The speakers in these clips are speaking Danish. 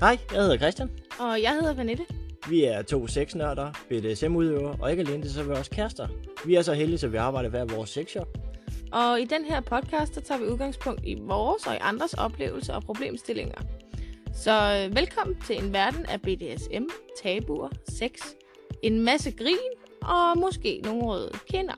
Hej, jeg hedder Christian. Og jeg hedder Vanette. Vi er to sexnørder, BDSM-udøvere, og ikke alene det, så er vi også kærester. Vi er så heldige, at vi arbejder hver vores sexshop. Og i den her podcast, der tager vi udgangspunkt i vores og i andres oplevelser og problemstillinger. Så øh, velkommen til en verden af BDSM, tabuer, sex, en masse grin og måske nogle røde kinder.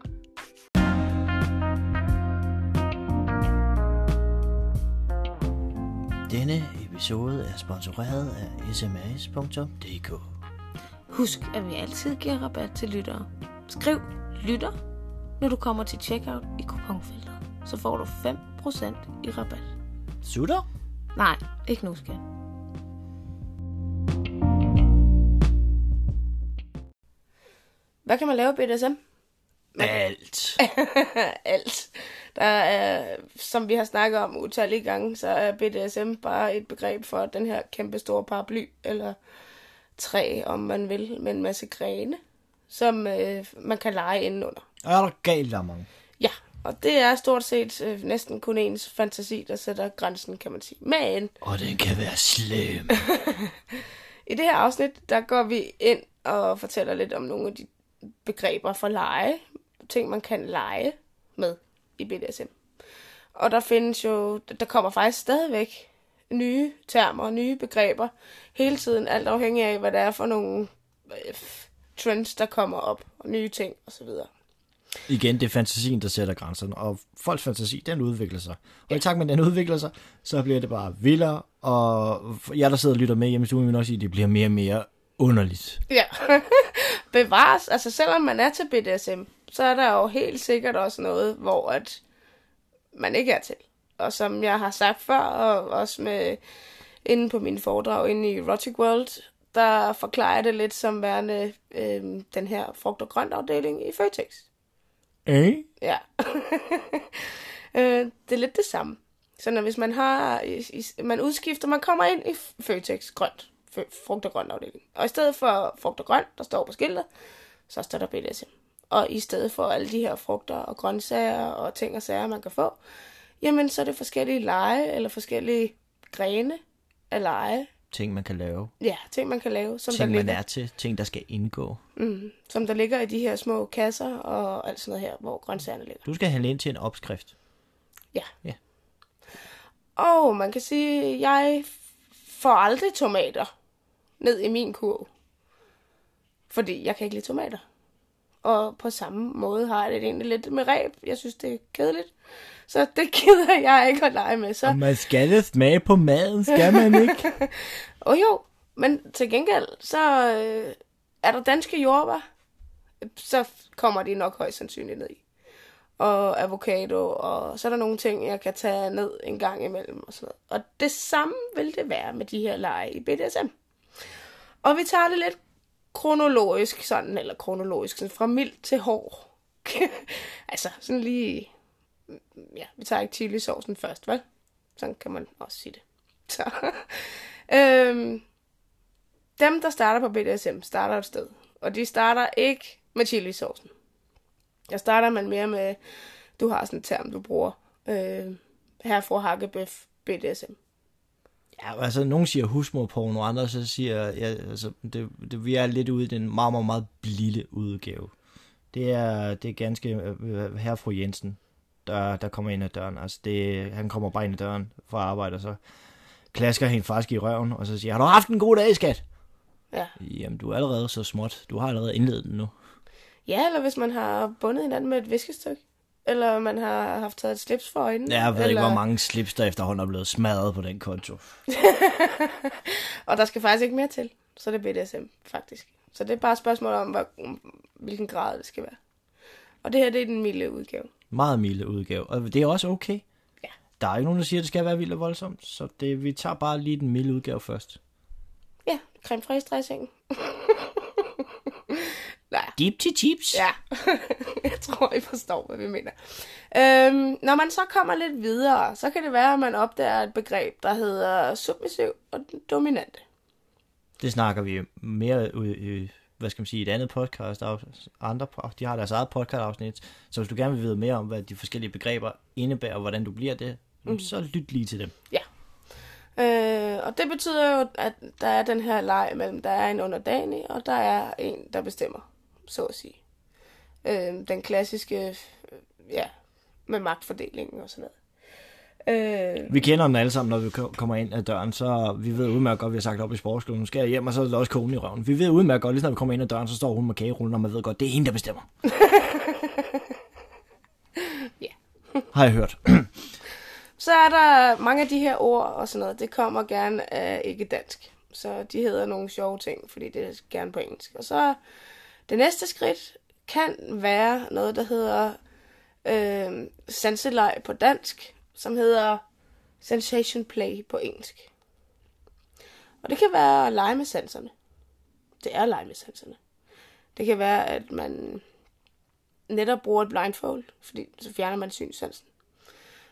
Denne episode er sponsoreret af sms.dk. Husk, at vi altid giver rabat til lyttere. Skriv lytter, når du kommer til checkout i kuponfeltet. Så får du 5% i rabat. Sutter? Nej, ikke nu, skat. Hvad kan man lave i BDSM? Alt. Alt. Der er, som vi har snakket om utallige gange, så er BDSM bare et begreb for den her kæmpe store paraply, eller træ, om man vil, med en masse grene, som øh, man kan lege indenunder. Og er der galt der er mange? Ja, og det er stort set øh, næsten kun ens fantasi, der sætter grænsen, kan man sige. Men Og den kan være slem. i det her afsnit, der går vi ind og fortæller lidt om nogle af de begreber for lege, ting man kan lege med i BDSM. Og der findes jo, der kommer faktisk stadigvæk nye termer, nye begreber, hele tiden, alt afhængig af, hvad det er for nogle øh, trends, der kommer op, og nye ting osv. Igen, det er fantasien, der sætter grænserne, og folks fantasi, den udvikler sig. Og i takt med, at den udvikler sig, så bliver det bare vildere, og jeg, der sidder og lytter med hjemme i stuen, vil nok sige, at det bliver mere og mere underligt. Ja, bevares. Altså selvom man er til BDSM, så er der jo helt sikkert også noget, hvor at man ikke er til. Og som jeg har sagt før, og også med inde på mine foredrag inde i Erotic World, der forklarer jeg det lidt som værende øh, den her frugt- og grønt afdeling i Føtex. Eh? Ja. øh, det er lidt det samme. Så når hvis man har, i, i, man udskifter, man kommer ind i Føtex grønt, frugt og grønt afdeling. Og i stedet for frugt og grønt, der står på skiltet, så står der BDSM. Og i stedet for alle de her frugter og grøntsager og ting og sager, man kan få, jamen så er det forskellige lege eller forskellige grene af lege. Ting, man kan lave. Ja, ting man kan lave, som, der Ting, man ligger, er til. Ting, der skal indgå. mm, som der ligger i de her små kasser og alt sådan noget her, hvor grøntsagerne ligger. Du skal handle ind til en opskrift. Ja. Ja. Og man kan sige, at jeg får aldrig tomater ned i min kurv. Fordi jeg kan ikke lide tomater. Og på samme måde har jeg det egentlig lidt med ræb. Jeg synes, det er kedeligt. Så det gider jeg ikke at lege med. Så, Og man skal det smage på maden, skal man ikke? og jo, men til gengæld, så øh, er der danske jordbær. Så kommer de nok højst sandsynligt ned i. Og avocado, og så er der nogle ting, jeg kan tage ned en gang imellem og sådan noget. Og det samme vil det være med de her lege i BDSM. Og vi tager det lidt kronologisk, sådan, eller kronologisk, sådan fra mild til hård. altså, sådan lige... Ja, vi tager ikke chili saucen først, vel? Sådan kan man også sige det. Så, øhm, dem, der starter på BDSM, starter et sted. Og de starter ikke med chili saucen. Jeg starter man mere med, du har sådan en term, du bruger. Øh, herfor hakkebøf BDSM. Ja, altså, nogen siger husmorporno, andre så siger, ja, altså, det, det, vi er lidt ude i den meget, meget, meget lille udgave. Det er, det er ganske herre fru Jensen, der, der kommer ind ad døren. Altså, det, han kommer bare ind ad døren for at arbejde, og så klasker hende faktisk i røven, og så siger, har du haft en god dag, skat? Ja. Jamen, du er allerede så småt. Du har allerede indledet den nu. ja, eller hvis man har bundet hinanden med et viskestykke. Eller man har haft taget et slips for øjnene. Ja, jeg ved eller... ikke, hvor mange slips, der efterhånden er blevet smadret på den konto. Og der skal faktisk ikke mere til. Så det er BDSM, faktisk. Så det er bare et spørgsmål om, hvor, hvilken grad det skal være. Og det her, det er den milde udgave. Meget milde udgave, og det er også okay. Ja. Der er ikke nogen, der siger, at det skal være vildt og voldsomt, så det, vi tager bare lige den milde udgave først. Ja, creme dressing. Deep til chips. ja. jeg tror, I forstår, hvad vi mener. Øhm, når man så kommer lidt videre, så kan det være, at man opdager et begreb, der hedder submissiv og dominante. Det snakker vi mere ud i, hvad skal man sige, et andet podcast. Andre, de har deres eget podcast afsnit. Så hvis du gerne vil vide mere om, hvad de forskellige begreber indebærer, og hvordan du bliver det, mm. så lyt lige til dem. Øh, og det betyder jo, at der er den her leg mellem, der er en underdanig, og der er en, der bestemmer, så at sige. Øh, den klassiske, øh, ja, med magtfordelingen og sådan noget. Øh, Vi kender dem alle sammen, når vi ko- kommer ind ad døren, så vi ved udmærket godt, vi har sagt op i sportsskolen, nu skal jeg hjem, og så er det også konen i røven. Vi ved udmærket godt, lige når vi kommer ind ad døren, så står hun med kagerullen, og man ved godt, det er hende, der bestemmer. Ja. Har jeg hørt. Så er der mange af de her ord og sådan noget, det kommer gerne af ikke dansk. Så de hedder nogle sjove ting, fordi det er gerne på engelsk. Og så det næste skridt kan være noget, der hedder øh, sanseleg på dansk, som hedder sensation play på engelsk. Og det kan være at lege med sanserne. Det er at lege med sanserne. Det kan være, at man netop bruger et blindfold, fordi så fjerner man synssansen.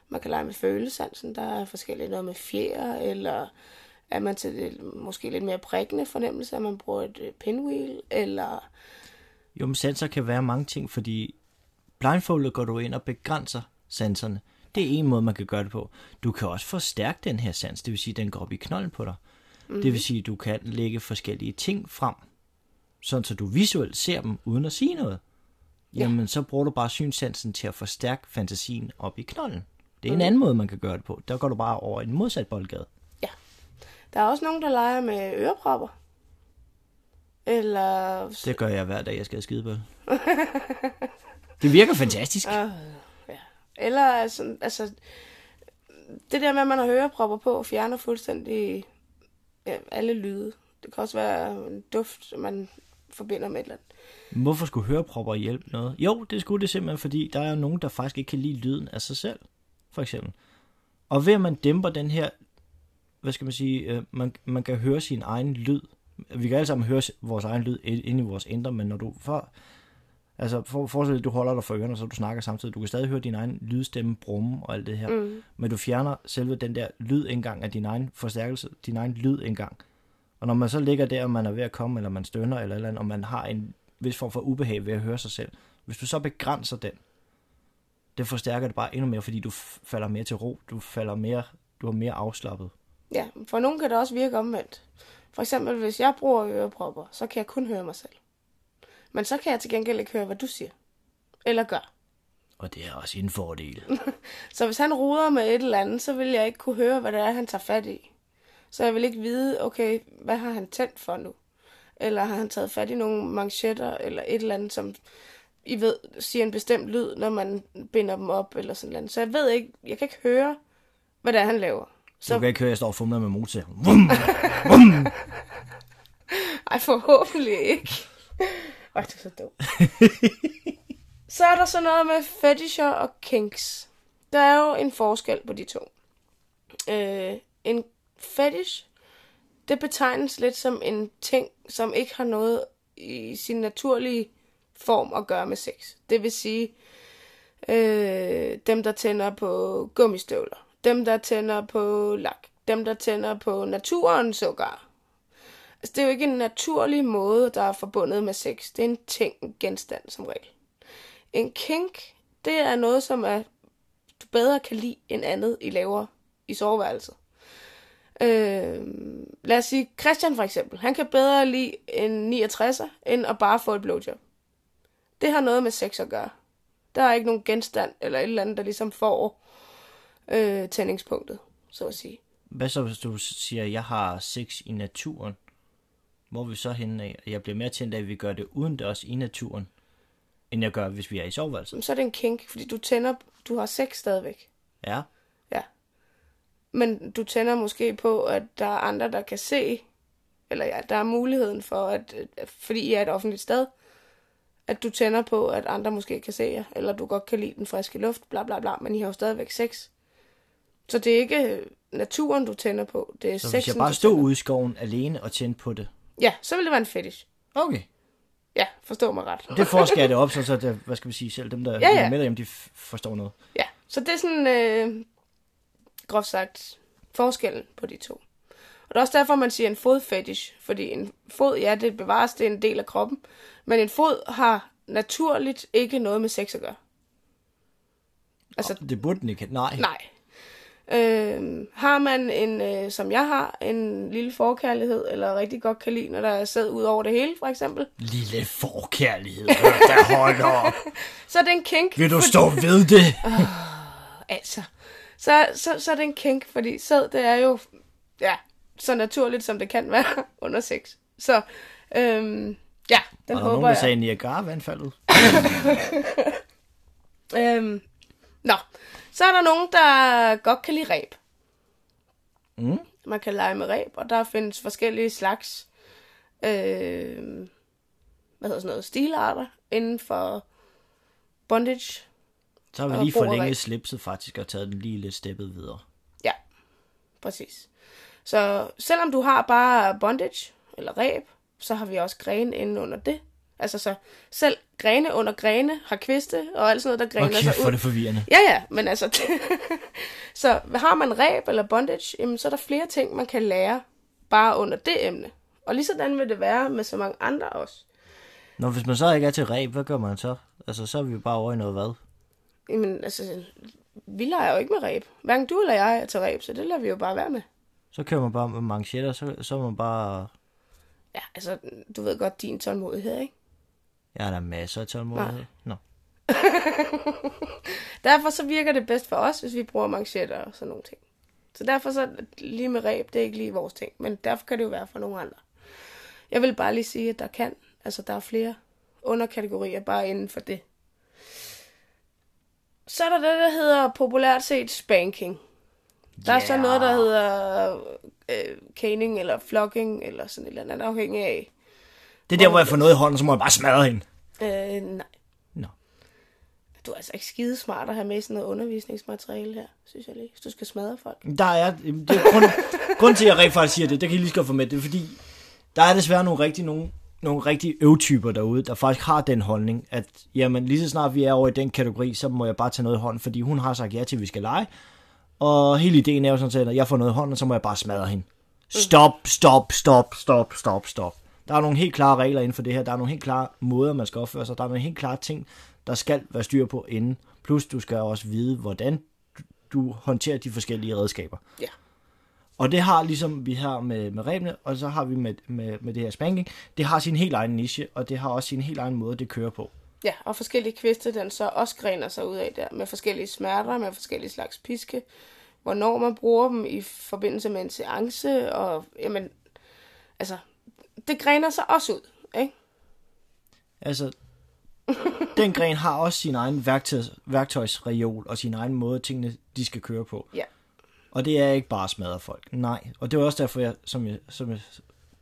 Man kan lege med følesansen. Der er forskellige noget med fjer, eller er man til det måske lidt mere prikkende fornemmelse, at man bruger et øh, pinwheel, eller jo, men sanser kan være mange ting, fordi blindfoldet går du ind og begrænser sanserne. Det er en måde, man kan gøre det på. Du kan også forstærke den her sans, det vil sige, at den går op i knolden på dig. Mm-hmm. Det vil sige, at du kan lægge forskellige ting frem, sådan så du visuelt ser dem, uden at sige noget. Jamen, så bruger du bare synssansen til at forstærke fantasien op i knolden. Det er en anden måde, man kan gøre det på. Der går du bare over i en modsat boldgade. ja. Der er også nogen, der leger med ørepropper. Eller Det gør jeg hver dag, jeg skal have skidebøl. det virker fantastisk. Ja. Eller altså, altså, det der med, at man har hørepropper på, fjerner fuldstændig ja, alle lyde. Det kan også være en duft, man forbinder med et eller andet. Hvorfor skulle hørepropper hjælpe noget? Jo, det skulle det simpelthen, fordi der er nogen, der faktisk ikke kan lide lyden af sig selv, for eksempel. Og ved at man dæmper den her, hvad skal man sige, øh, man, man kan høre sin egen lyd. Vi kan alle sammen høre vores egen lyd inde i vores indre, men når du for, altså for, forestil dig, at du holder dig for ørerne, så du snakker samtidig. Du kan stadig høre din egen lydstemme brumme og alt det her. Mm. Men du fjerner selve den der lydindgang af din egen forstærkelse, din egen lydindgang. Og når man så ligger der, og man er ved at komme, eller man stønner, eller, eller andet, og man har en vis form for ubehag ved at høre sig selv. Hvis du så begrænser den, det forstærker det bare endnu mere, fordi du falder mere til ro, du falder mere, du er mere afslappet. Ja, for nogen kan det også virke omvendt. For eksempel, hvis jeg bruger ørepropper, så kan jeg kun høre mig selv. Men så kan jeg til gengæld ikke høre, hvad du siger. Eller gør. Og det er også en fordel. Så hvis han ruder med et eller andet, så vil jeg ikke kunne høre, hvad det er, han tager fat i. Så jeg vil ikke vide, okay, hvad har han tændt for nu? Eller har han taget fat i nogle manchetter, eller et eller andet, som I ved, siger en bestemt lyd, når man binder dem op, eller sådan noget. Så jeg ved ikke, jeg kan ikke høre, hvad det er, han laver. Så... Du kan ikke høre, at jeg står og fumler med motor. ej, forhåbentlig ikke. Ej, det er så dumt. så er der så noget med fetisher og kinks. Der er jo en forskel på de to. Øh, en fetish, det betegnes lidt som en ting, som ikke har noget i sin naturlige form at gøre med sex. Det vil sige, øh, dem der tænder på gummistøvler, dem der tænder på lak, dem der tænder på naturen sågar. Altså, det er jo ikke en naturlig måde, der er forbundet med sex. Det er en ting, en genstand som regel. En kink, det er noget, som er, du bedre kan lide end andet, I laver i soveværelset. Øh, lad os sige, Christian for eksempel, han kan bedre lide en 69'er, end at bare få et blowjob. Det har noget med sex at gøre. Der er ikke nogen genstand eller et eller andet, der ligesom får øh, tændingspunktet, så at sige. Hvad så, hvis du siger, at jeg har sex i naturen? Hvor er vi så henne af? Jeg bliver mere tændt af, at vi gør det uden det også i naturen, end jeg gør, hvis vi er i soveværelset. Så er det en kink, fordi du tænder, du har sex stadigvæk. Ja, Ja. Men du tænder måske på, at der er andre, der kan se, eller ja, der er muligheden for, at, at fordi I er et offentligt sted, at du tænder på, at andre måske kan se jer, eller du godt kan lide den friske luft, bla bla bla, men I har jo stadigvæk sex. Så det er ikke naturen, du tænder på, det er så sexen, hvis jeg bare stod ude i skoven alene og tændte på det. Ja, så vil det være en fetish. Okay. Ja, forstå mig ret. Det forsker jeg det op, så, så det, hvad skal vi sige, selv dem, der Ja, ja, ja. med derhjemme, de forstår noget. Ja, så det er sådan, øh, groft sagt, forskellen på de to. Og det er også derfor, man siger en fodfetish, fordi en fod, ja, det bevares, det er en del af kroppen, men en fod har naturligt ikke noget med sex at gøre. Altså, Det burde den ikke. Nej. nej. Øh, har man en, øh, som jeg har, en lille forkærlighed, eller rigtig godt kan lide, når der er sæd ud over det hele, for eksempel, Lille forkærlighed, der holder op. så er det en kink. Vil du stå ved det? Altså, så, så, så er det en kink, fordi sæd, det er jo, ja, så naturligt, som det kan være under sex. Så, øhm, ja, den Og der er håber nogen, der jeg. sagde Niagara-vandfaldet. Øhm, nå, så er der nogen, der godt kan lide ræb. Mm. Man kan lege med ræb, og der findes forskellige slags, øh, hvad hedder sådan noget, stilarter inden for bondage. Så har vi lige forlænget slipset faktisk og taget den lige lidt steppet videre. Ja, præcis. Så selvom du har bare bondage eller ræb, så har vi også grene inde under det. Altså så selv grene under grene har kviste og alt sådan noget, der grener Okay, sig for ud. det forvirrende. Ja, ja, men altså... så har man ræb eller bondage, jamen, så er der flere ting, man kan lære bare under det emne. Og lige sådan vil det være med så mange andre også. Nå, hvis man så ikke er til ræb, hvad gør man så? Altså, så er vi jo bare over i noget hvad? Jamen, altså, vi leger jo ikke med ræb. Hverken du eller jeg er til ræb, så det lader vi jo bare være med. Så kører man bare med manchetter, så, så er man bare... Ja, altså, du ved godt din tålmodighed, ikke? Jeg har da masser af tålmodighed. Nå. Derfor så virker det bedst for os, hvis vi bruger manchetter og sådan nogle ting. Så derfor så lige med ræb, det er ikke lige vores ting. Men derfor kan det jo være for nogle andre. Jeg vil bare lige sige, at der kan, altså der er flere underkategorier bare inden for det. Så er der det, der hedder populært set spanking. Der er så noget, der hedder øh, caning eller flogging eller sådan et eller andet, afhængig af. Det er der, hvor jeg får noget i hånden, så må jeg bare smadre hende. Øh, nej. Nå. Du er altså ikke skide smart at have med sådan noget undervisningsmateriale her, synes jeg lige, hvis du skal smadre folk. Der er, det er grund, grund til, at jeg rent faktisk siger det, det kan jeg lige godt få med, det er fordi, der er desværre nogle rigtig, nogle, nogle rigtig øvtyper derude, der faktisk har den holdning, at jamen, lige så snart vi er over i den kategori, så må jeg bare tage noget i hånden, fordi hun har sagt ja til, at vi skal lege. Og hele ideen er jo sådan set, at jeg får noget i hånden, så må jeg bare smadre hende. Stop, stop, stop, stop, stop, stop. Der er nogle helt klare regler inden for det her. Der er nogle helt klare måder, man skal opføre sig. Der er nogle helt klare ting, der skal være styr på inden. Plus du skal også vide, hvordan du- håndterer de forskellige redskaber. Ja. Og det har ligesom vi har med, med rebene, og så har vi med, med, med det her spanking, det har sin helt egen niche, og det har også sin helt egen måde, det kører på. Ja, og forskellige kviste, den så også grener sig ud af der, med forskellige smerter, med forskellige slags piske, hvornår man bruger dem i forbindelse med en seance, og jamen, altså, det grener sig også ud, ikke? Altså, den gren har også sin egen værktøjs, værktøjsreol og sin egen måde, tingene de skal køre på. Ja. Og det er ikke bare at smadre folk. Nej. Og det er også derfor, jeg, som, jeg, som jeg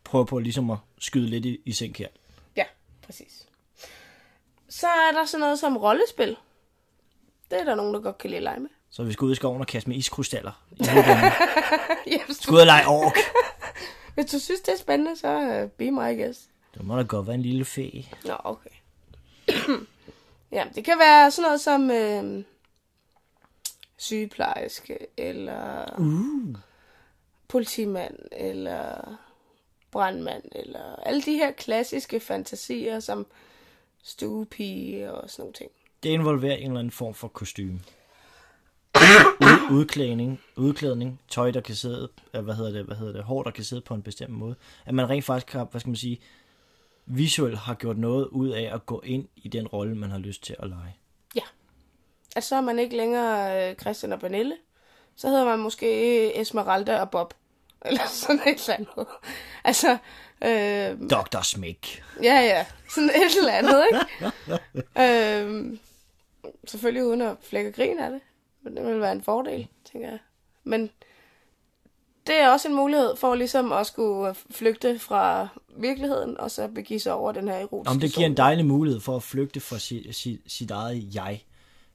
prøver på ligesom at skyde lidt i, i sænk her. Ja, præcis. Så er der sådan noget som rollespil. Det er der nogen, der godt kan lide at lege med. Så vi skal ud i skoven og kaste med iskrystaller. I. Ja, skal ud og lege ork. Hvis du synes, det er spændende, så uh, be my guest. Det må da godt være en lille fe. Nå, okay. ja, det kan være sådan noget som øh, sygeplejerske, eller Uh. politimand, eller brandmand, eller alle de her klassiske fantasier, som stuepige og sådan nogle ting. Det involverer en eller anden form for kostume. Ud, udklædning, udklædning, tøj, der kan sidde, øh, hvad hedder det, hvad hedder det, hår, der kan sidde på en bestemt måde. At man rent faktisk har, hvad skal man sige, visuelt har gjort noget ud af at gå ind i den rolle, man har lyst til at lege. At så er man ikke længere øh, Christian og Pernille, så hedder man måske Esmeralda og Bob. Eller sådan et eller andet. Altså, øh, Dr. Smik. Ja, ja. Sådan et eller andet, ikke? øhm, selvfølgelig uden at flække grin af det. Men det vil være en fordel, tænker jeg. Men det er også en mulighed for ligesom at skulle flygte fra virkeligheden, og så begive sig over den her erotiske Om det giver en dejlig mulighed for at flygte fra sit, sit, sit eget jeg.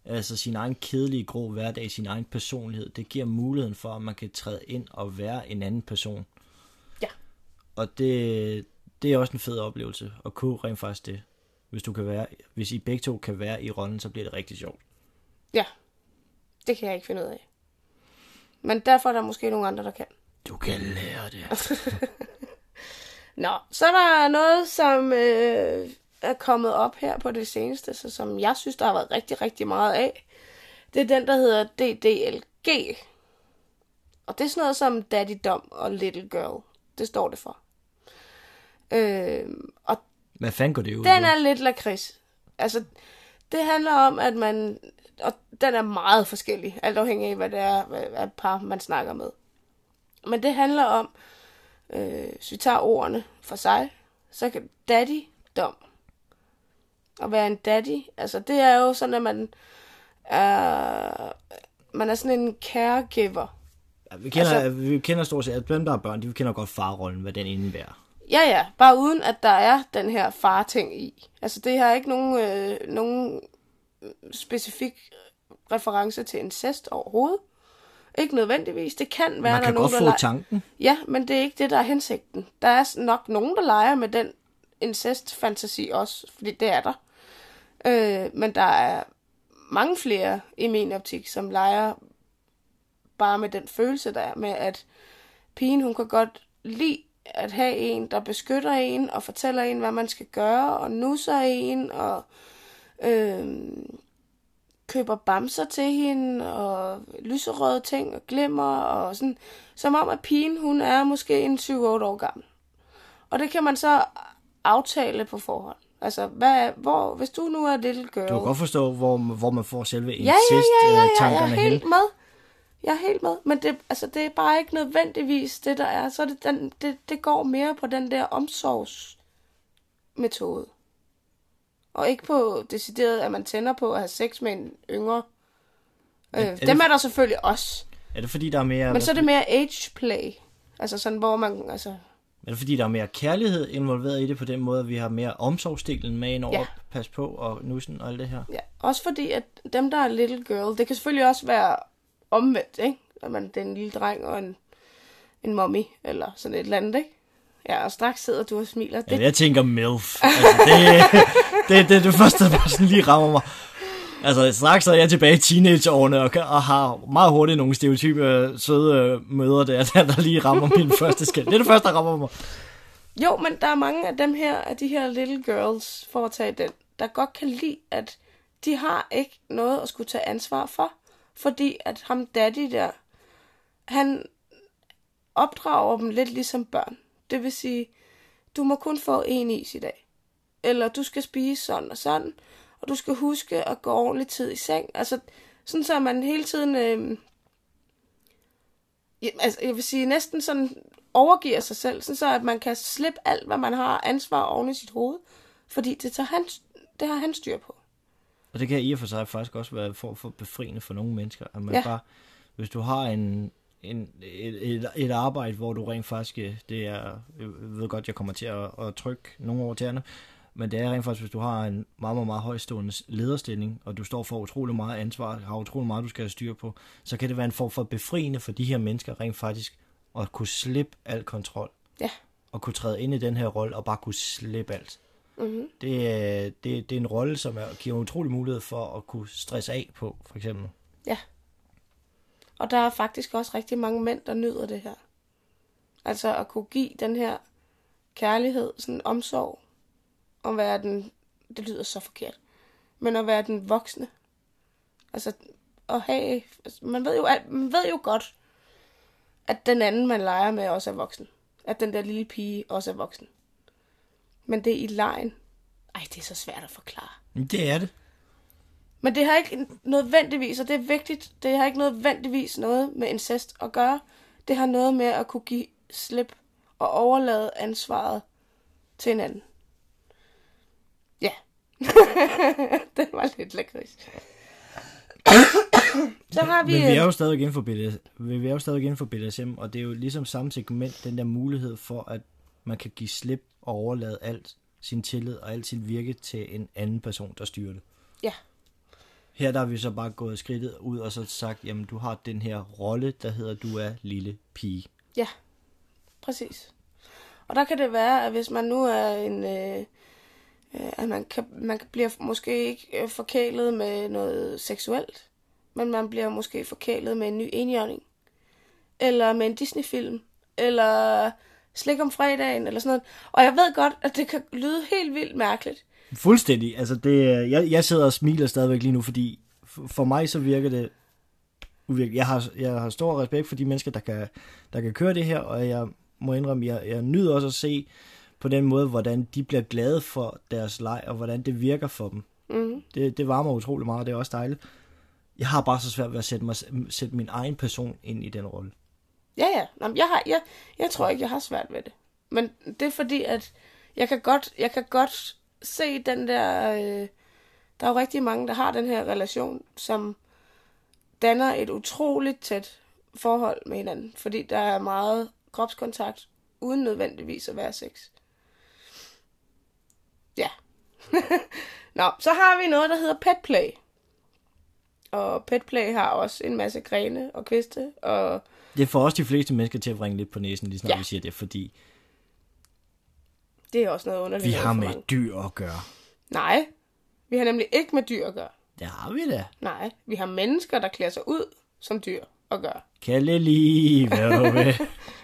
Altså sin egen kedelige, grå hverdag, sin egen personlighed. Det giver muligheden for, at man kan træde ind og være en anden person. Ja. Og det, det er også en fed oplevelse at kunne rent faktisk det. Hvis, du kan være, hvis I begge to kan være i rollen, så bliver det rigtig sjovt. Ja, det kan jeg ikke finde ud af. Men derfor er der måske nogle andre, der kan. Du kan lære det. Nå, så er der noget, som øh, er kommet op her på det seneste, så som jeg synes, der har været rigtig, rigtig meget af. Det er den, der hedder DDLG. Og det er sådan noget som Daddy Dom og Little Girl. Det står det for. Øh, og Hvad fanden går det ud den er lidt lakrids. Altså, det handler om, at man... Og den er meget forskellig, alt afhængig af, hvad det er, hvad, hvad par man snakker med. Men det handler om, øh, hvis vi tager ordene for sig, så kan daddy dom. At være en daddy, altså det er jo sådan, at man er, man er sådan en caregiver. Ja, vi, kender, altså... vi kender stort set, at dem, der er børn, de kender godt farrollen, hvad den indebærer. Ja, ja, bare uden at der er den her far-ting i. Altså det har ikke nogen, øh, nogen specifik reference til incest overhovedet. Ikke nødvendigvis. Det kan være, Man der kan er nogen, godt der få tanken. Ja, men det er ikke det, der er hensigten. Der er nok nogen, der leger med den incest-fantasi også, fordi det er der. Øh, men der er mange flere i min optik, som leger bare med den følelse, der er med, at pigen, hun kan godt lide at have en, der beskytter en og fortæller en, hvad man skal gøre, og nusser en, og øh, køber bamser til hende, og lyserøde ting, og glimmer, og sådan, som om, at pigen, hun er måske en 7-8 år gammel. Og det kan man så aftale på forhånd. Altså, hvad, hvor, hvis du nu er little girl... Du kan godt forstå, hvor, hvor man får selve Ja, ja, ja, ja, ja, jeg incest-tankerne er helt hen. med. Jeg er helt med, men det, altså, det er bare ikke nødvendigvis det, der er. Så det, den, det, det går mere på den der omsorgsmetode. Og ikke på decideret, at man tænder på at have sex med en yngre. Øh, er det dem f- er der selvfølgelig også. Er det fordi, der er mere, Men så er det mere age play. Altså sådan, hvor man, altså, er det fordi, der er mere kærlighed involveret i det på den måde, at vi har mere omsorgsdelen med ind over, Ja. ja. pas på og nussen og alt det her? ja. Også fordi, at dem, der er little girl, det kan selvfølgelig også være omvendt, ikke? At man, det er en lille dreng og en, en mommy, eller sådan et eller andet, ikke? Ja, og straks sidder du og smiler. Det, Ja, jeg tænker MILF. Altså, det, det, det, det første, der sådan lige rammer mig. Altså, straks er jeg tilbage i teenageårene og, og har meget hurtigt nogle stereotype øh, søde øh, møder der, der, der lige rammer min første skæld. Det er det første, der rammer mig. Jo, men der er mange af dem her, af de her little girls, for at tage den, der godt kan lide, at de har ikke noget at skulle tage ansvar for. Fordi at ham daddy der, han opdrager dem lidt ligesom børn. Det vil sige, du må kun få en is i dag. Eller du skal spise sådan og sådan. Og du skal huske at gå ordentligt tid i seng. Altså, sådan så man hele tiden... Øh, ja, altså, jeg vil sige, næsten sådan overgiver sig selv, sådan så at man kan slippe alt, hvad man har ansvar oven i sit hoved. Fordi det, tager han, det har han styr på. Og det kan i og for sig faktisk også være en form for befriende for nogle mennesker. At man ja. bare, hvis du har en, en, et, et, et arbejde, hvor du rent faktisk, øh, det er, jeg ved godt, jeg kommer til at, at trykke nogle over tæerne, men det er rent faktisk, hvis du har en meget, meget, meget højstående lederstilling, og du står for utrolig meget ansvar, har utrolig meget, du skal have styr på, så kan det være en form for befriende for de her mennesker rent faktisk at kunne slippe al kontrol. Ja. Og kunne træde ind i den her rolle og bare kunne slippe alt. Mm-hmm. Det, er- det, det er en rolle, som er, giver utrolig mulighed for at kunne stresse af på, for eksempel. Og der er faktisk også rigtig mange mænd, der nyder det her. Altså at kunne give den her kærlighed, sådan omsorg, og være den, det lyder så forkert, men at være den voksne. Altså at have, altså, man ved jo, alt- man ved jo godt, at den anden, man leger med, også er voksen. At den der lille pige også er voksen. Men det er i lejen. Ej, det er så svært at forklare. Det er det. Men det har ikke nødvendigvis, og det er vigtigt, det har ikke nødvendigvis noget med incest at gøre. Det har noget med at kunne give slip og overlade ansvaret til en anden. Ja. det var lidt lakrids. Så har vi... Men vi er øh, jo stadig inden for BDS, vi er jo stadig inden for BDSM, og det er jo ligesom samme segment, den der mulighed for, at man kan give slip og overlade alt sin tillid og alt sit virke til en anden person, der styrer det. Ja. Her der har vi så bare gået skridtet ud og så sagt, jamen du har den her rolle, der hedder, du er lille pige. Ja, præcis. Og der kan det være, at hvis man nu er en... Øh, øh, at man, kan, man bliver måske ikke øh, forkælet med noget seksuelt, men man bliver måske forkælet med en ny enhjørning. Eller med en Disney-film. Eller slik om fredagen, eller sådan noget. Og jeg ved godt, at det kan lyde helt vildt mærkeligt. Fuldstændig. Altså det, jeg, jeg sidder og smiler stadigvæk lige nu, fordi for mig så virker det uvirkeligt. Jeg har, jeg har stor respekt for de mennesker, der kan, der kan køre det her, og jeg må indrømme, jeg, jeg nyder også at se på den måde, hvordan de bliver glade for deres leg, og hvordan det virker for dem. Mm. Det, det varmer utrolig meget, og det er også dejligt. Jeg har bare så svært ved at sætte, mig, sætte min egen person ind i den rolle. Ja, ja. Nå, men jeg, har, jeg, jeg tror ikke, jeg har svært ved det. Men det er fordi, at jeg kan godt, jeg kan godt se den der... Øh, der er jo rigtig mange, der har den her relation, som danner et utroligt tæt forhold med hinanden. Fordi der er meget kropskontakt, uden nødvendigvis at være sex. Ja. Nå, så har vi noget, der hedder petplay. Og petplay har også en masse grene og kviste, og Det får også de fleste mennesker til at bringe lidt på næsen, lige snart Ja. vi siger det, fordi det er også noget underligt. vi har med dyr at gøre. Nej, vi har nemlig ikke med dyr at gøre. Det har vi da. Nej, vi har mennesker, der klæder sig ud som dyr at gøre. Kalle lige, hvad du vil.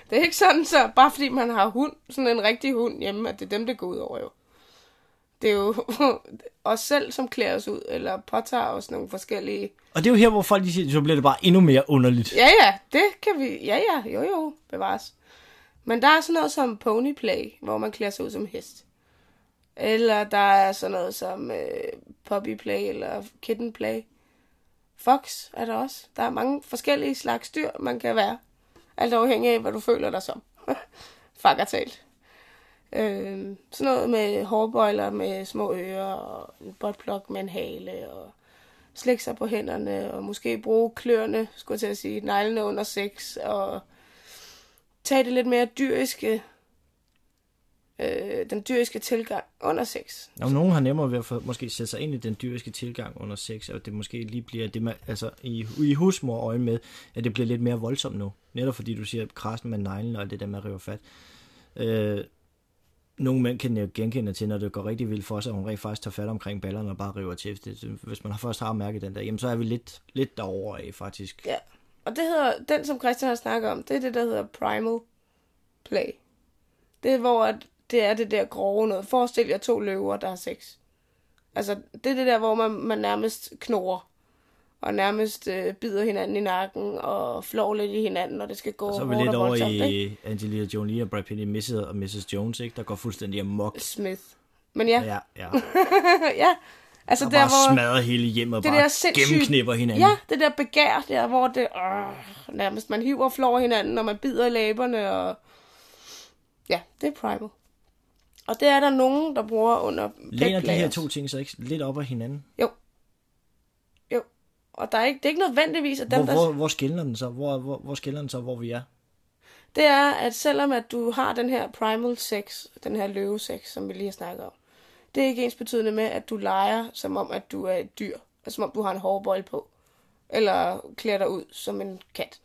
Det er ikke sådan, så bare fordi man har hund, sådan en rigtig hund hjemme, at det er dem, det går ud over jo. Det er jo os selv, som klæder os ud, eller påtager os nogle forskellige... Og det er jo her, hvor folk de siger, så bliver det bare endnu mere underligt. Ja, ja, det kan vi... Ja, ja, jo, jo, bevares. Men der er sådan noget som ponyplay, hvor man klæder sig ud som hest. Eller der er sådan noget som øh, puppyplay eller kittenplay. Fox er der også. Der er mange forskellige slags dyr, man kan være. Alt afhængig af, hvad du føler dig som. Fakkertalt. Øh, sådan noget med hårbøjler med små ører, og en botplok med en hale, og slække sig på hænderne, og måske bruge kløerne, skulle jeg til at sige, neglene under sex, og tage det lidt mere dyriske, øh, den dyriske tilgang under sex. Og nogen har nemmere ved at få, måske sætte sig ind i den dyriske tilgang under sex, og det måske lige bliver det, man, altså i, i husmor øje med, at det bliver lidt mere voldsomt nu. Netop fordi du siger krassen med neglen og det der med at rive fat. Øh, nogle mænd kan jeg genkende til, når det går rigtig vildt for sig, at hun rent faktisk tager fat omkring ballerne og bare river til. Det, hvis man først har mærket den der, jamen så er vi lidt, lidt derovre af faktisk. Ja, og det hedder, den som Christian har snakket om, det er det, der hedder primal play. Det er, hvor at det er det der grove noget. Forestil jer to løver, der har sex. Altså, det er det der, hvor man, man nærmest knurrer. Og nærmest øh, bider hinanden i nakken og flår lidt i hinanden, og det skal gå Og så er vi lidt over voldsomt, ikke? i Angelina Jolie og Brad Pitt i Mrs. og Mrs. Jones, ikke? der går fuldstændig amok. Smith. Men ja, Ja, ja. ja. Altså Og der, bare hvor... smadrer hele hjemmet og det bare der sindssygt- gennemknipper hinanden. Ja, det der begær der, hvor det øh, nærmest man hiver og flår hinanden, og man bider i læberne, og ja, det er primal. Og det er der nogen, der bruger under Læner de her to ting så ikke lidt op af hinanden? Jo. Jo. Og der er ikke, det er ikke nødvendigvis, at dem, Hvor, der... hvor, hvor skiller den så? Hvor, hvor, hvor skiller den så, hvor vi er? Det er, at selvom at du har den her primal sex, den her løve sex, som vi lige har snakket om, det er ikke ens betydende med, at du leger, som om, at du er et dyr. Altså, som om du har en hårbold på. Eller klæder dig ud som en kat.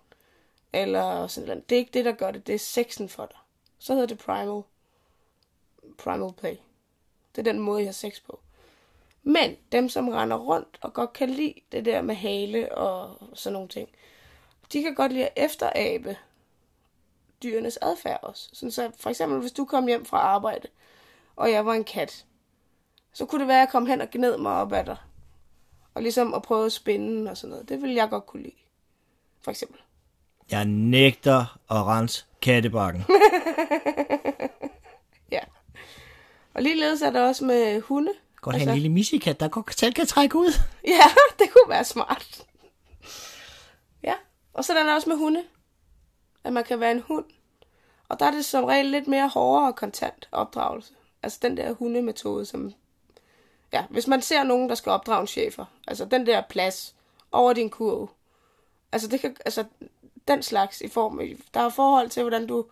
Eller sådan noget. Det er ikke det, der gør det. Det er sexen for dig. Så hedder det primal. Primal play. Det er den måde, jeg har sex på. Men dem, som render rundt og godt kan lide det der med hale og sådan nogle ting, de kan godt lide at efterabe dyrenes adfærd også. Sådan så for eksempel, hvis du kom hjem fra arbejde, og jeg var en kat, så kunne det være, at jeg kom hen og gned mig op ad dig. Og ligesom at prøve at spænde og sådan noget. Det ville jeg godt kunne lide. For eksempel. Jeg nægter at rense kattebakken. Ja. Og ligeledes er der også med hunde. Godt have en lille missikat, der godt selv kan trække ud. Ja, det kunne være smart. Ja, og så er der også med hunde. At man kan være en hund. Og der er det som regel lidt mere hårdere og kontant opdragelse. Altså den der hundemetode, som... Ja, hvis man ser nogen, der skal opdrage en chefer. Altså den der plads over din kurve. Altså det kan... Altså den slags i form af... Der er forhold til, hvordan du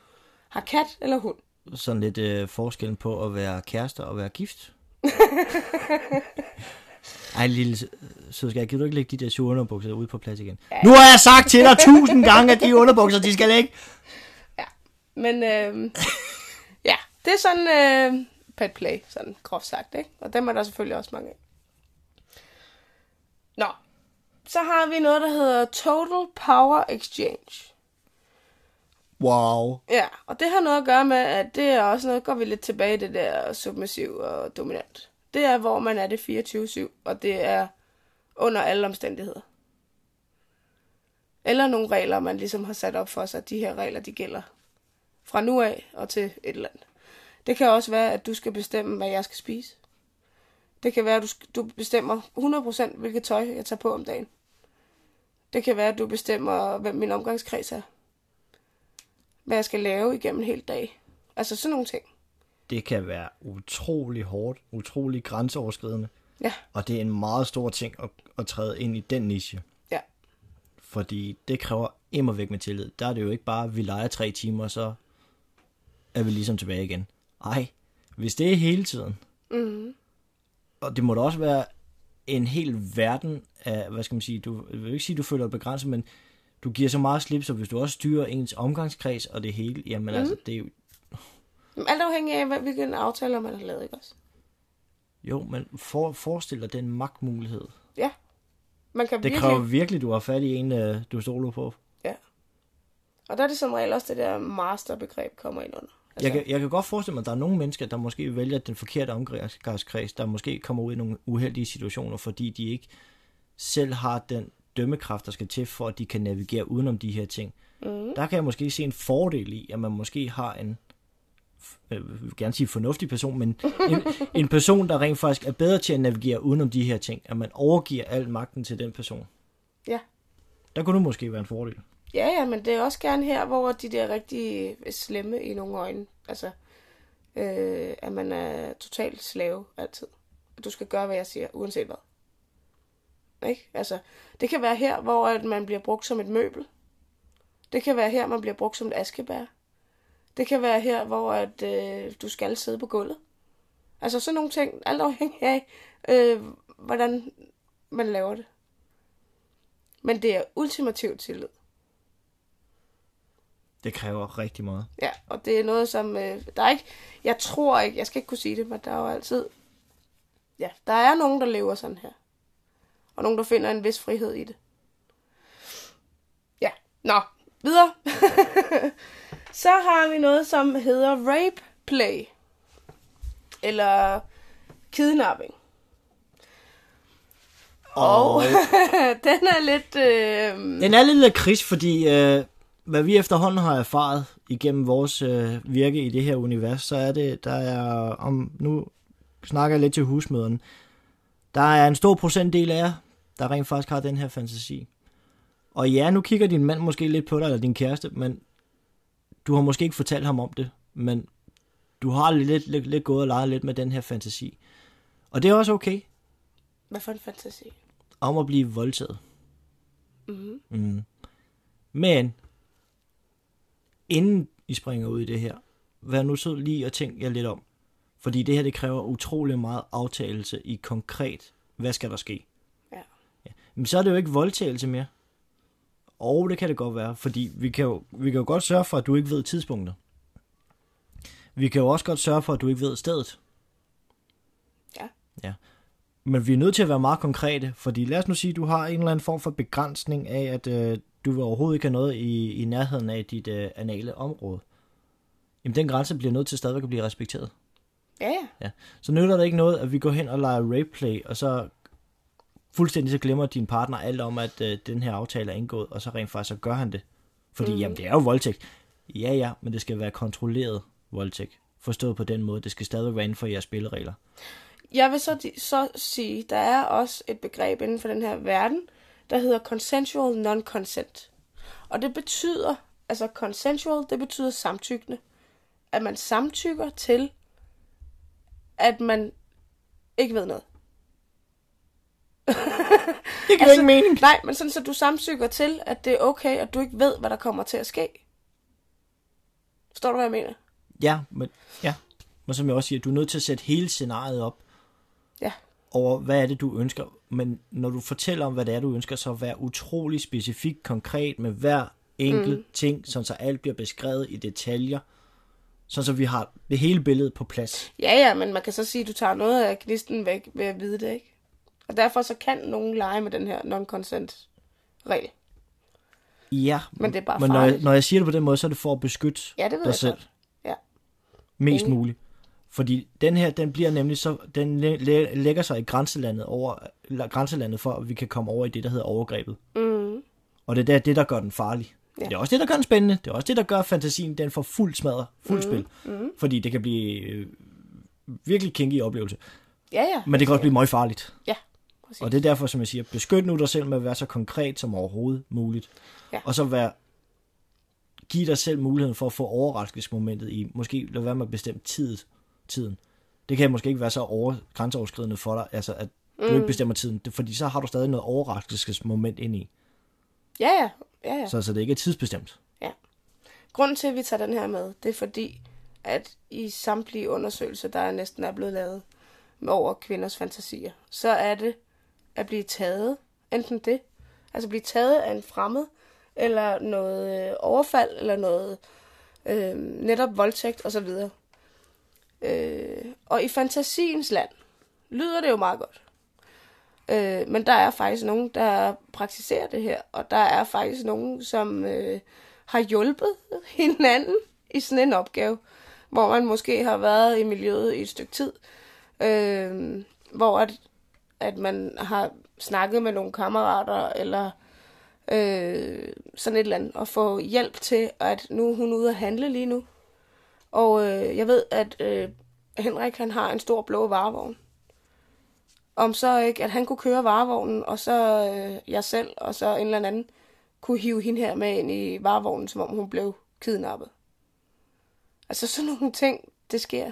har kat eller hund. Sådan lidt øh, forskellen på at være kærester og være gift. Ej, lille sødskab, kan du ikke lægge de der sure underbukser ude på plads igen? Nu har jeg sagt til dig tusind gange, at de underbukser, de skal ligge. Men øh, ja, det er sådan øh, pet play, sådan groft sagt, ikke? Og dem er der selvfølgelig også mange af. Nå, så har vi noget, der hedder Total Power Exchange. Wow. Ja, og det har noget at gøre med, at det er også noget, går vi lidt tilbage i det der submissiv og dominant. Det er, hvor man er det 24-7, og det er under alle omstændigheder. Eller nogle regler, man ligesom har sat op for sig, at de her regler, de gælder fra nu af og til et eller andet. Det kan også være, at du skal bestemme, hvad jeg skal spise. Det kan være, at du, du bestemmer 100% hvilket tøj, jeg tager på om dagen. Det kan være, at du bestemmer, hvem min omgangskreds er. Hvad jeg skal lave igennem en hel dag. Altså sådan nogle ting. Det kan være utrolig hårdt, utrolig grænseoverskridende. Ja, Og det er en meget stor ting at, at træde ind i den niche. ja. Fordi det kræver immer væk med tillid. Der er det jo ikke bare, at vi leger tre timer, så er vi ligesom tilbage igen. Ej, hvis det er hele tiden, Mm-hmm. og det må da også være en hel verden af, hvad skal man sige, du jeg vil ikke sige, at du føler dig begrænset, men du giver så meget slip, så hvis du også styrer ens omgangskreds og det hele, jamen mm. altså, det er jo, Alt afhængig af, hvad- hvilken aftaler man har lavet, ikke også? jo, men for, forestil dig den magtmulighed. Ja. Man kan Det virkelig... kræver virkelig, du har fat i en, øh, du stoler på. Ja. Og der er det som regel også det der masterbegreb kommer ind under. Altså, Jeg kan, jeg kan godt forestille mig, at der er nogle mennesker, der måske vælger den forkerte omgangskreds, der måske kommer ud i nogle uheldige situationer, fordi de ikke selv har den dømmekraft, der skal til, for at de kan navigere udenom de her ting. mm, Der kan jeg måske se en fordel i, at man måske har en, øh, jeg vil gerne sige fornuftig person, men en, en person, der rent faktisk er bedre til at navigere udenom de her ting, at man overgiver al magten til den person. Ja. Der kunne det måske være en fordel. Ja, ja, men det er også gerne her, hvor de der rigtig slemme i nogle øjne, altså, øh, at man er totalt slave altid. Du skal gøre, hvad jeg siger, uanset hvad. Ikke? Altså, det kan være her, hvor at man bliver brugt som et møbel. Det kan være her, man bliver brugt som et askebær. Det kan være her, hvor at, øh, du skal sidde på gulvet. Altså sådan nogle ting, alt afhængig af, øh, hvordan man laver det. Men det er ultimativt tillid. Det kræver rigtig meget. Ja, og det er noget, som... Øh, der er ikke... Jeg tror ikke... Jeg skal ikke kunne sige det, men der er jo altid... Ja, der er nogen, der lever sådan her. Og nogen, der finder en vis frihed i det. Ja, nå. Videre. Så har vi noget, som hedder rape play. Eller kidnapping. Og den er lidt... Øh, Den er lidt lakrids, fordi øh, hvad vi efterhånden har erfaret igennem vores øh, virke i det her univers, så er det, der er, om nu snakker jeg lidt til husmøderne, der er en stor procentdel af jer, der rent faktisk har den her fantasi. Og ja, nu kigger din mand måske lidt på dig, eller din kæreste, men du har måske ikke fortalt ham om det, men du har lidt, lidt, lidt gået og leget lidt med den her fantasi. Og det er også okay, hvad for en fantasi? om at blive voldtaget. Mm-hmm. Mm. Men, inden I springer ud i det her, vær nu så lige og tænk jer lidt om. Fordi det her, det kræver utrolig meget aftagelse i konkret, hvad skal der ske? Ja. ja. Men så er det jo ikke voldtagelse mere. Og det kan det godt være, fordi vi kan, jo, vi kan jo godt sørge for, at du ikke ved tidspunktet. Vi kan jo også godt sørge for, at du ikke ved stedet. Ja. Ja. Men vi er nødt til at være meget konkrete, fordi lad os nu sige, at du har en eller anden form for begrænsning af, at øh, du vil overhovedet ikke have noget i, i nærheden af dit øh, anale område. Jamen den grænse bliver nødt til stadigvæk at blive respekteret. Ja, ja. Ja. Så nytter det ikke noget, at vi går hen og leger rapeplay, og så fuldstændig så glemmer din partner alt om, at øh, den her aftale er indgået, og så rent faktisk så gør han det. Fordi mm. jamen, det er jo voldtægt. Ja, ja, men det skal være kontrolleret voldtægt. Forstået på den måde, det skal stadig være inden for jeres spilleregler. Jeg vil så, så sige, der er også et begreb inden for den her verden, der hedder consensual non-consent. Og det betyder, altså consensual, det betyder samtykkende. At man samtykker til, at man ikke ved noget. Det giver altså, ingen mening. Nej, men sådan så du samtykker til, at det er okay, at du ikke ved, hvad der kommer til at ske. Forstår du, hvad jeg mener? Ja, men, ja. men som jeg også siger, du er nødt til at sætte hele scenariet op. over, hvad er det, du ønsker. Men når du fortæller om, hvad det er, du ønsker, så vær utrolig specifik, konkret med hver enkelt mm. ting, sådan så alt bliver beskrevet i detaljer, sådan så vi har det hele billede på plads. Ja, ja, men man kan så sige, at du tager noget af gnisten væk ved at vide det, ikke? Og derfor så kan nogen lege med den her non-consent regel. Ja, Men det er bare men når jeg, når jeg siger det på den måde, så er det for at beskytte Ja, det ved dig jeg selv godt. Ja. mest Enig. muligt. Fordi den her, den bliver nemlig så, den læ- læ- lægger sig i grænselandet over, la- grænselandet for, at vi kan komme over i det, der hedder overgrebet. Mm. Og det er der, det, der gør den farlig. Ja. Det er også det, der gør den spændende. Det er også det, der gør fantasien, den får fuld smadret, fuld Mhm, spil. Mm-hmm. Fordi det kan blive øh, virkelig kinky oplevelse. Ja, ja. Men det kan også blive meget farligt. Ja, præcis. Og det er derfor, som jeg siger, beskyt nu dig selv med at være så konkret som overhovedet muligt. Ja. Og så være, give dig selv muligheden for at få overraskelsesmomentet i, måske lade være med at bestemme tid, tiden. Det kan måske ikke være så over, grænseoverskridende for dig, altså at du ikke bestemmer tiden, fordi så har du stadig noget overraskelsesmoment ind i, Ja, ja. ja, ja. så, så det ikke er tidsbestemt. Grunden til, at vi tager den her med, det er fordi, at i samtlige undersøgelser, der er næsten er blevet lavet med over kvinders fantasier, så er det at blive taget, enten det, altså blive taget af en fremmed, eller noget øh, overfald, eller noget øh, netop voldtægt osv. Øh, og i fantasiens land lyder det jo meget godt. Øh, men der er faktisk nogen, der praktiserer det her, og der er faktisk nogen, som øh, har hjulpet hinanden i sådan en opgave, hvor man måske har været i miljøet i et stykke tid, øh, hvor at, at man har snakket med nogle kammerater, eller øh, sådan et eller andet, og få hjælp til, at nu er hun ude at handle lige nu. Og øh, jeg ved, at øh, Henrik han har en stor blå varevogn. Om så ikke, at han kunne køre varevognen, og så øh, jeg selv, og så en eller anden, kunne hive hende her med ind i varevognen, som om hun blev kidnappet. Altså sådan nogle ting, det sker.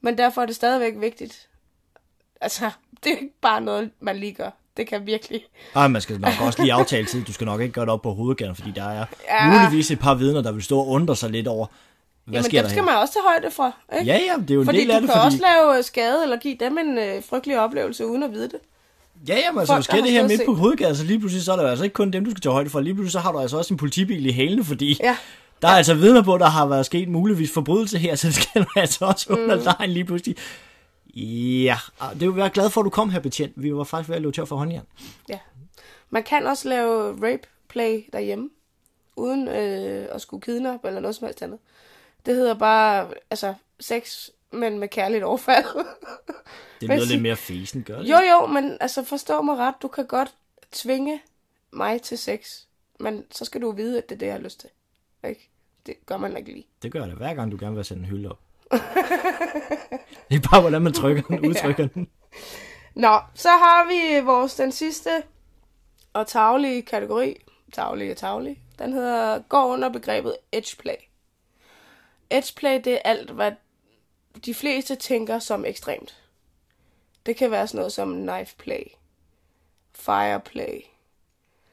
Men derfor er det stadigvæk vigtigt. Altså, det er ikke bare noget, man lige gør. Det kan virkelig... Ej, man skal nok også lige aftale tid. Du skal nok ikke gøre det op på hovedgaden, fordi der er ja. muligvis et par vidner, der vil stå og undre sig lidt over, hvad Jamen, sker dem der skal her? man også tage højde for, ikke? Ja, ja, det er jo en Fordi del du af kan det, fordi... også lave øh, skade, eller give dem en øh, frygtelig oplevelse, uden at vide det. Ja, ja, men altså, Folk, sker der det her midt på hovedgaden, så lige pludselig så er jo altså ikke kun dem, du skal tage højde for. Lige pludselig så har du altså også en politibil i hælene, fordi Ja. der er altså vidner på, der har været sket muligvis forbrydelse her, så det skal du altså også under Mm. lejen lige pludselig. Ja, og det jo være glad for, at du kom her, betjent. Vi var faktisk ved at løbe tør for håndjern. Ja. Man kan også lave rape play derhjemme, uden øh, at skulle kidnappe eller noget som helst andet. Det hedder bare, altså, sex, men med kærligt overfald. Det lyder lidt mere fesen, gør det? jo, jo, men altså, forstå mig ret, du kan godt tvinge mig til sex, men så skal du vide, at det er det, jeg har lyst til. Ikke? Det gør man ikke lige. Det gør det hver gang, du gerne vil sætte en hylde op. det er bare, hvordan man trykker den, udtrykker den. Nå, så har vi vores den sidste og taglige kategori. Taglige og taglige. Den hedder, går under begrebet edgeplay. Edgeplay, det er alt, hvad de fleste tænker som ekstremt. Det kan være sådan noget som knife play, fireplay.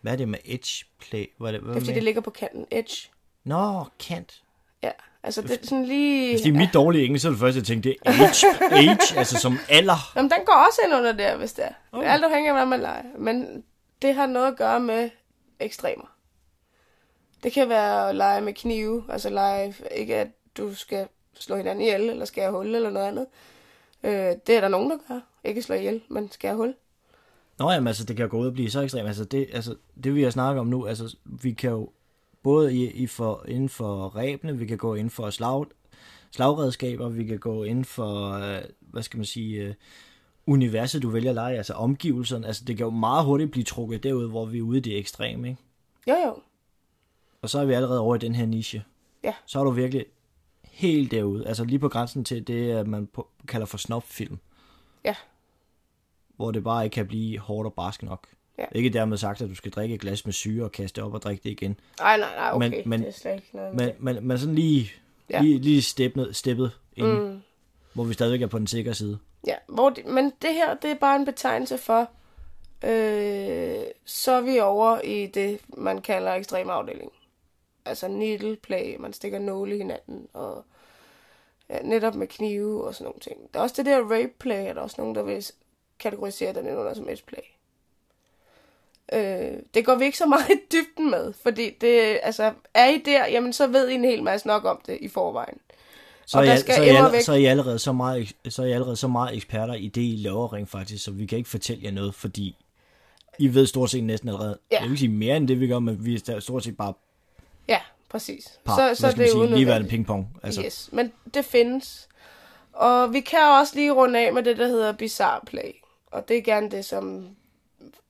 Hvad er det med edge play? Hvad er det, hvad Det er fordi, med? det ligger på kanten. Edge. Nå, kant. Ja, altså det er sådan lige... Hvis det er mit dårlige engelsk, så er det første, jeg tænkte, det er age, age, altså som alder. Jamen, den går også ind under der, hvis det er. Okay. Alt afhængig af, hvad man leger. Men det har noget at gøre med ekstremer. Det kan være at lege med knive, altså lege, ikke at du skal slå hinanden ihjel, eller skære hul, eller noget andet. Øh, det er der nogen, der gør. Ikke slå ihjel, men skære hul. Nå jamen, altså, det kan jo gå ud og blive så ekstremt. Altså, det, altså, det vi har snakket om nu, altså, vi kan jo både i, i for, inden for ræbene, vi kan gå inden for slag, slagredskaber, vi kan gå inden for, øh, hvad skal man sige, øh, universet, du vælger at lege, altså omgivelserne. Altså, det kan jo meget hurtigt blive trukket derud, hvor vi er ude i det ekstreme, ikke? Jo, jo. Og så er vi allerede over i den her niche. Ja. Så er du virkelig helt derude. Altså lige på grænsen til det, at man kalder for snopfilm. Ja. Hvor det bare ikke kan blive hårdt og barsk nok. Ja. Ikke dermed sagt, at du skal drikke et glas med syre og kaste det op og drikke det igen. Nej, nej, nej, okay. Men- men- det er slet ikke noget Men, men, men sådan lige, Ja. lige, lige steppet, steppet ind. Mm. hvor vi stadigvæk er på den sikre side. Ja, hvor det, men det her, det er bare en betegnelse for, øh, så er vi over i det, man kalder ekstrem afdeling. Altså needle play, man stikker nåle i hinanden, og ja, netop med knive og sådan nogle ting. Der er også det der rape play, er der også nogen, der vil kategorisere den under som edge play. Øh, det går vi ikke så meget i dybden med, fordi det, altså, er I der, jamen så ved I en hel masse nok om det i forvejen. Så er, I, så, er I, allerede, så, er I allerede så meget, så er I allerede så meget eksperter i det, I laver rent faktisk, så vi kan ikke fortælle jer noget, fordi I ved stort set næsten allerede. Ja. Jeg vil ikke sige mere end det, vi gør, men vi er stort set bare Ja, præcis. par, så, hvad så skal man sige, unødvendigt. ligeværende pingpong. Altså, Yes, men det findes. Og vi kan også lige runde af med det, der hedder bizarre play. Og det er gerne det, som,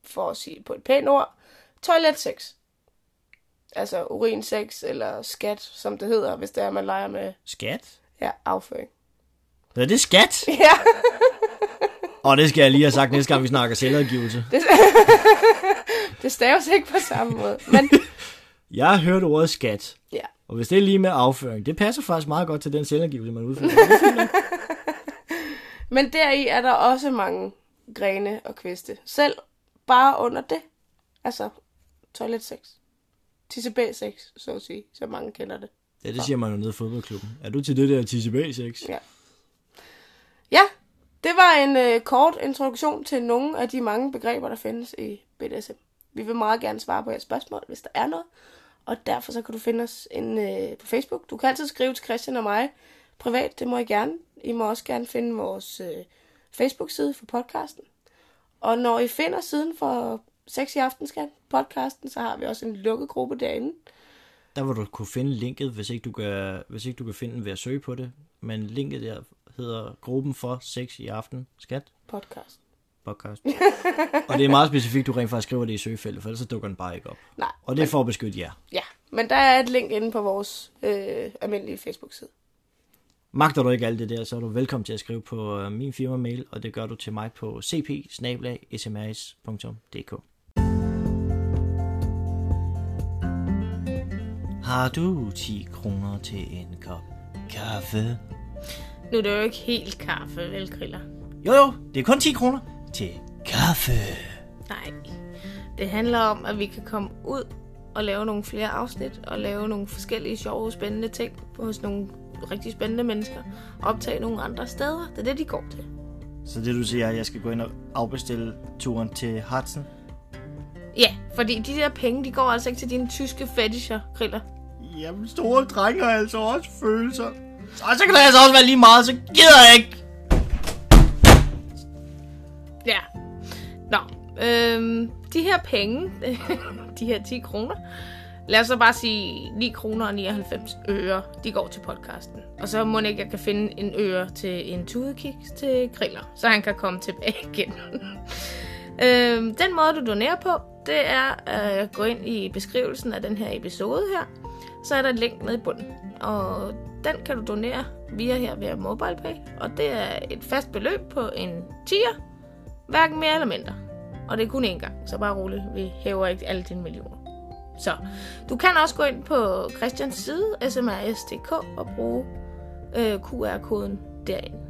for at sige på et pænt ord, toiletsex. Altså urinsex eller skat, som det hedder, hvis det er, man leger med Skat? ja, afføring. Det er skat. Ja, Og det skal jeg lige have sagt næste gang, vi snakker selvadgivelse. det staves ikke på samme måde. Men Jeg har hørt ordet skat. ja, Og hvis det er lige med afføring, det passer faktisk meget godt til den selvangivelse, man udfører. men deri er der også mange grene og kviste. Selv bare under det. Altså toiletsex. TCB-sex, så at sige, så mange kender det. Ja, det siger man jo nede i fodboldklubben. Er du til det der TCB-sex? Ja. Ja, det var en øh, kort introduktion til nogle af de mange begreber, der findes i BDSM. Vi vil meget gerne svare på jeres spørgsmål, hvis der er noget. Og derfor så kan du finde os inde øh, på Facebook. Du kan altid skrive til Christian og mig privat, det må I gerne. I må også gerne finde vores øh, Facebook-side for podcasten. Og når I finder siden for 6 i aftenskan podcasten, så har vi også en lukket gruppe derinde. Der hvor du kunne finde linket, hvis ikke du kan, hvis ikke du kan finde den ved at søge på det. Men linket der hedder gruppen for 6 i aften. Skat? Podcast. Podcast. og det er meget specifikt, du rent faktisk skriver det i søgefeltet, for ellers så dukker den bare ikke op. Nej, Og det er for at beskytte jer. ja. Men der er et link inde på vores øh, almindelige Facebook-side. Magter du ikke alt det der, så er du velkommen til at skrive på øh, min firma-mail, og det gør du til mig på cp Har du 10 kroner til en kop kaffe? Nu er det jo ikke helt kaffe, vel, Kriller? Jo jo, det er kun 10 kroner til kaffe. Nej. Det handler om, at vi kan komme ud og lave nogle flere afsnit, og lave nogle forskellige sjove, spændende ting hos nogle rigtig spændende mennesker. Optage nogle andre steder. Det er det, de går til. Så det du siger, er, at jeg skal gå ind og afbestille turen til Hudson? Ja, fordi de der penge, de går altså ikke til dine tyske fetisher, Kriller. Jamen, store drenge har altså også følelser. Så, så kan det altså også være lige meget, så gider jeg ikke. Øhm, de her penge, de her 10 kroner, lad os så bare sige 9 kroner og 99 øre, de går til podcasten. Og så må ikke, jeg kan finde en øre til en tudekiks til griller, så han kan komme tilbage igen. øhm, den måde, du donerer på, det er at gå ind i beskrivelsen af den her episode her. Så er der et link nede i bunden, og den kan du donere via her via MobilePay. Og det er et fast beløb på en 10'er, hverken mere eller mindre. Og det er kun én gang, så bare roligt, vi hæver ikke alle dine millioner. Så du kan også gå ind på Christians side, smrs.dk, og bruge øh, QR-koden derinde.